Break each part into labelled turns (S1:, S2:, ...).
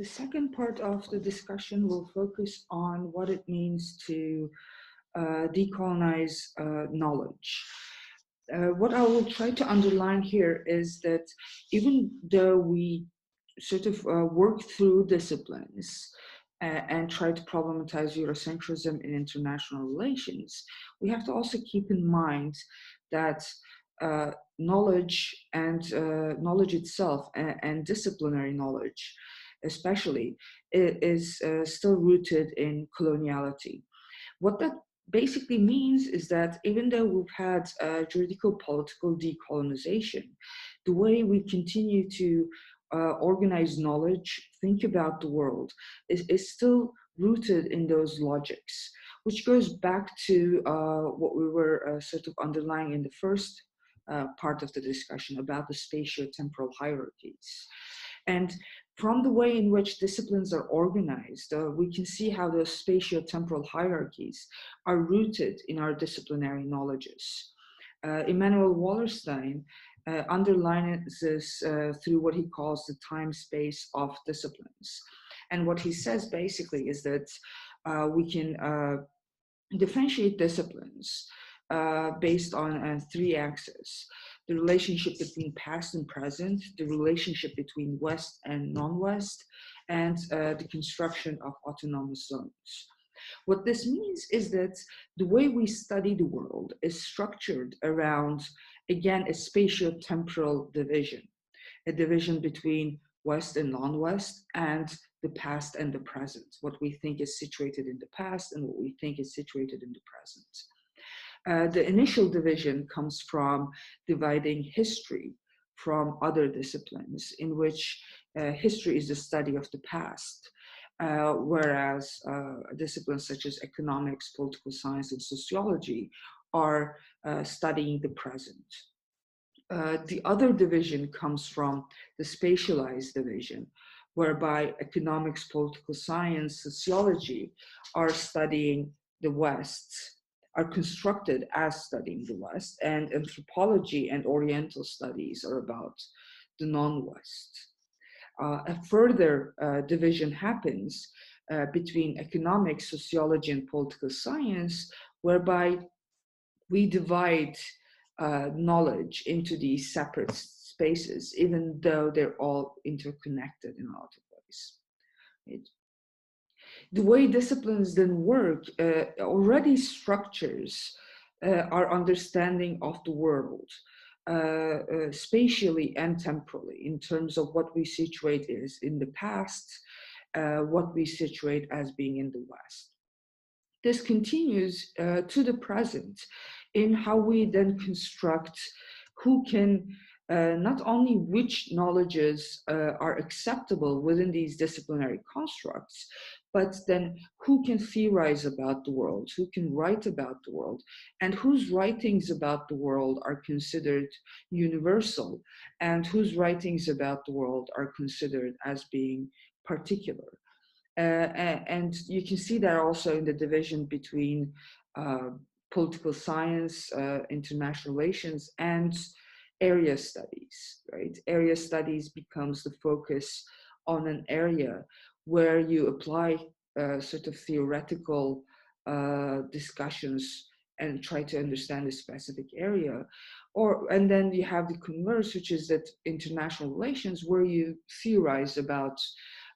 S1: The second part of the discussion will focus on what it means to uh, decolonize uh, knowledge. Uh, what I will try to underline here is that even though we sort of uh, work through disciplines uh, and try to problematize Eurocentrism in international relations, we have to also keep in mind that uh, knowledge and uh, knowledge itself and, and, disciplinary knowledge especially is uh, still rooted in coloniality what that basically means is that even though we've had uh, juridical political decolonization the way we continue to uh, organize knowledge think about the world is, is still rooted in those logics which goes back to uh, what we were sort of underlying in the first uh, part of the discussion about the spatio-temporal hierarchies. And from the way in which disciplines are organized, uh, we can see how those spatio-temporal hierarchies are rooted in our disciplinary knowledges. Uh, Wallerstein uh, underlines this uh, through what he calls the time-space of disciplines. And what he says basically is that uh, we can uh, differentiate disciplines uh, based on three axes. The relationship between past and present, the relationship between West and non-West, and uh, the construction of autonomous zones. What this means is that the way we study the world is structured around, again, a spatio-temporal division, a division between West and non-West, and the past and the present, what we think is situated in the past and what we think is situated in the present. Uh, the initial division comes from dividing history from other disciplines, in which uh, history is the study of the past, uh, whereas uh, disciplines such as economics, political science, and sociology are uh, studying the present. the other division comes from the spatialized division, whereby economics, political science, sociology are studying the West are constructed as studying the West, and anthropology and Oriental studies are about the non-West. Uh, a further uh, division happens uh, between economics, sociology, and political science, whereby we divide uh, knowledge into these separate spaces, even though they're all interconnected in a lot of ways. The way disciplines then work uh, already structures uh, our understanding of the world, uh, uh, spatially and temporally, in terms of what we situate as in the past, uh, what we situate as being in the West. This continues uh, to the present in how we then construct who can uh, not only which knowledges uh, are acceptable within these disciplinary constructs, but then who can theorize about the world, who can write about the world, and whose writings about the world are considered universal, and whose writings about the world are considered as being particular. Uh, and you can see that also in the division between uh, political science, uh, international relations, and area studies, right? Area studies becomes the focus on an area where you apply uh, sort of theoretical uh, discussions and try to understand a specific area. Or, and then you have the converse, which is that international relations, where you theorize about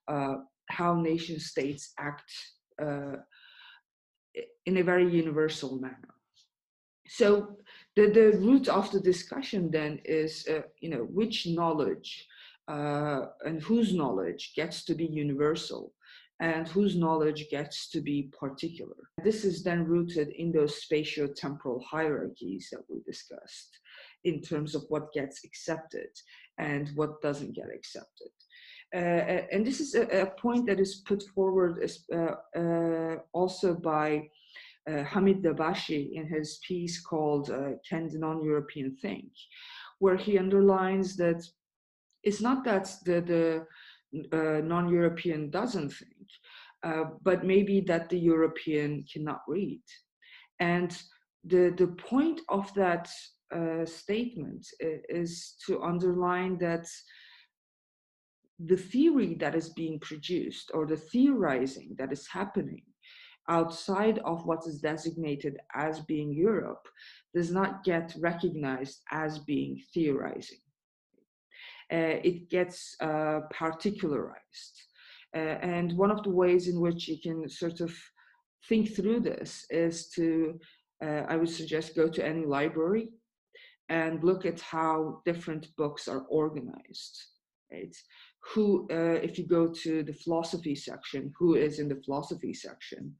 S1: uh, how nation states act uh, in a very universal manner. So the, the root of the discussion then is, uh, you know, which knowledge uh, and whose knowledge gets to be universal and whose knowledge gets to be particular. This is then rooted in those spatio-temporal hierarchies that we discussed in terms of what gets accepted and what doesn't get accepted. Uh, and this is a, a, point that is put forward as, uh, uh, also by uh, Hamid Dabashi in his piece called uh, Can the Non-European Think, where he underlines that it's not that the, the uh, non-European doesn't think, uh, but maybe that the European cannot read. And the, the point of that uh, statement is to underline that the theory that is being produced or the theorizing that is happening outside of what is designated as being Europe does not get recognized as being theorizing. Uh, it gets uh, particularized. Uh, and one of the ways in which you can sort of think through this is to, I would suggest, go to any library and look at how different books are organized. Right? Who, if you go to the philosophy section, who is in the philosophy section?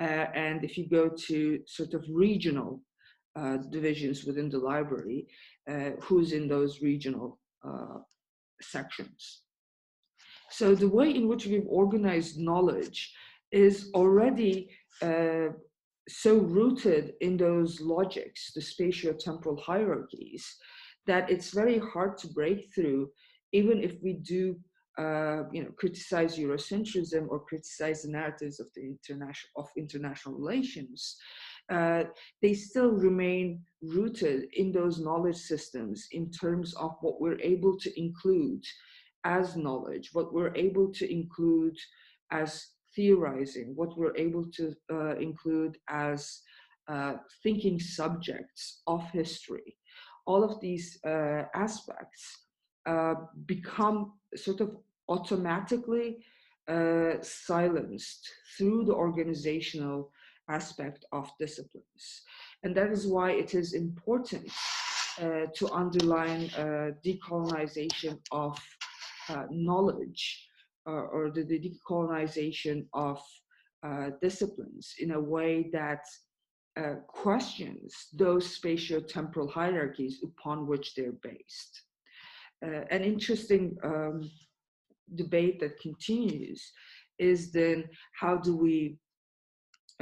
S1: Uh, and if you go to sort of regional uh, divisions within the library, uh, who's in those regional uh, sections. So the way in which we've organized knowledge is already uh, so rooted in those logics, the spatio-temporal hierarchies, that it's very hard to break through, even if we do uh, you know, criticize Eurocentrism or criticize the narratives of the international of international relations, uh, they still remain rooted in those knowledge systems in terms of what we're able to include as knowledge, what we're able to include as theorizing, what we're able to uh, include as uh, thinking subjects of history. All of these uh, aspects uh, become sort of automatically uh, silenced through the organizational aspect of disciplines. And that is why it is important uh, to underline decolonization of knowledge uh, or the, the, decolonization of uh, disciplines in a way that uh, questions those spatio-temporal hierarchies upon which they're based. Uh, an interesting um, debate that continues is then how do we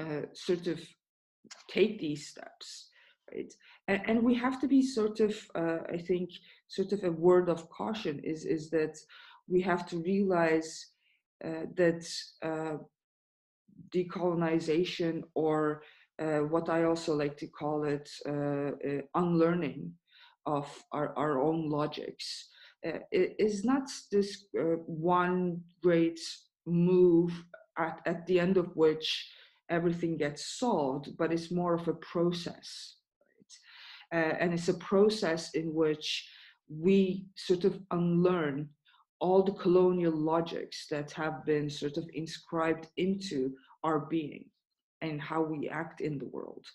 S1: uh, sort of take these steps, right? And, and we have to be sort of, uh, I think, sort of a word of caution is, is that we have to realize uh, that uh, decolonization or uh, what I also like to call it uh, uh, unlearning of our, our own logics is not this one great move at, at the end of which everything gets solved, but it's more of a process. Right? and it's a process in which we sort of unlearn all the colonial logics that have been sort of inscribed into our being and how we act in the world.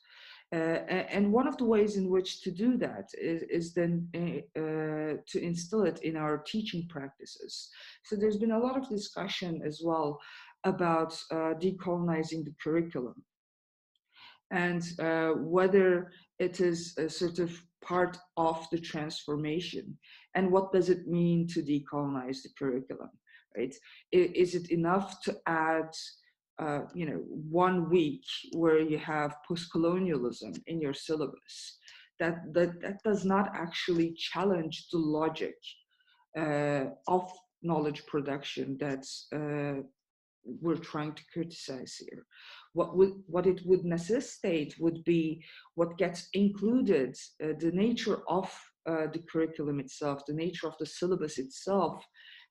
S1: Uh, and one of the ways in which to do that is, is then uh, uh, to instill it in our teaching practices. So there's been a lot of discussion as well about uh, decolonizing the curriculum. And uh, whether it is a sort of part of the transformation and what does it mean to decolonize the curriculum right? Is it enough to add uh, you know one week where you have post-colonialism in your syllabus? That that, that does not actually challenge the logic uh, of knowledge production that's uh, we're trying to criticize here. What would what it would necessitate would be what gets included, uh, the nature of uh, the curriculum itself, the nature of the syllabus itself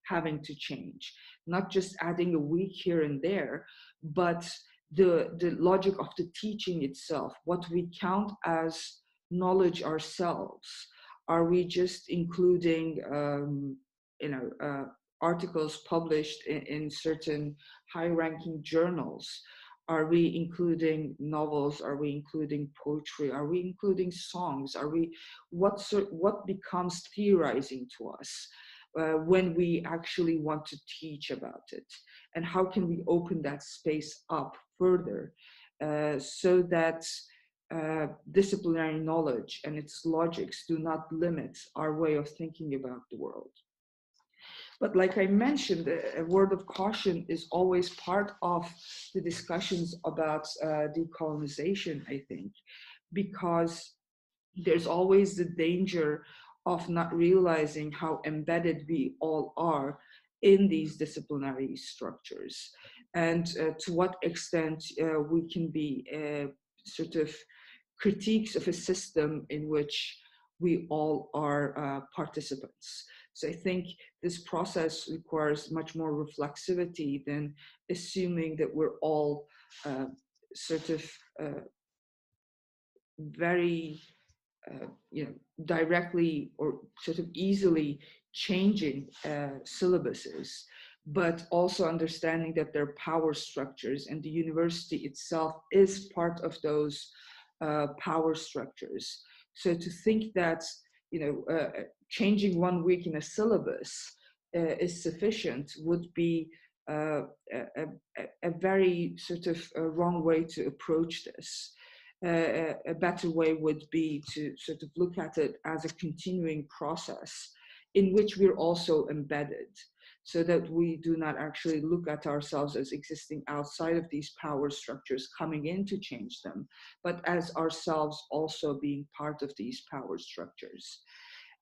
S1: having to change, not just adding a week here and there, but the the logic of the teaching itself, what we count as knowledge ourselves. Are we just including um, you know uh, articles published in, in certain high-ranking journals? Are we including novels? Are we including poetry? Are we including songs? Are we what what becomes theorizing to us uh, when we actually want to teach about it? And how can we open that space up further uh, so that uh, disciplinary knowledge and its logics do not limit our way of thinking about the world? But like I mentioned, a word of caution is always part of the discussions about uh, decolonization, I think, because there's always the danger of not realizing how embedded we all are in these disciplinary structures and uh, to what extent uh, we can be uh, sort of critiques of a system in which we all are uh, participants. So I think this process requires much more reflexivity than assuming that we're all uh, sort of uh, very, uh, you know, directly or sort of easily changing uh, syllabuses, but also understanding that there are power structures and the university itself is part of those uh, power structures. So to think that you know uh, changing one week in a syllabus uh, is sufficient would be uh, a, a, a, very sort of wrong way to approach this. Uh, a better way would be to sort of look at it as a continuing process in which we're also embedded so that we do not actually look at ourselves as existing outside of these power structures coming in to change them, but as ourselves also being part of these power structures.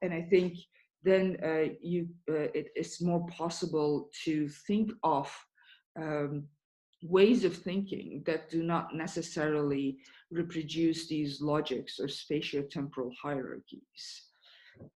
S1: And I think then uh, you, uh, it is more possible to think of um, ways of thinking that do not necessarily reproduce these logics or spatiotemporal hierarchies.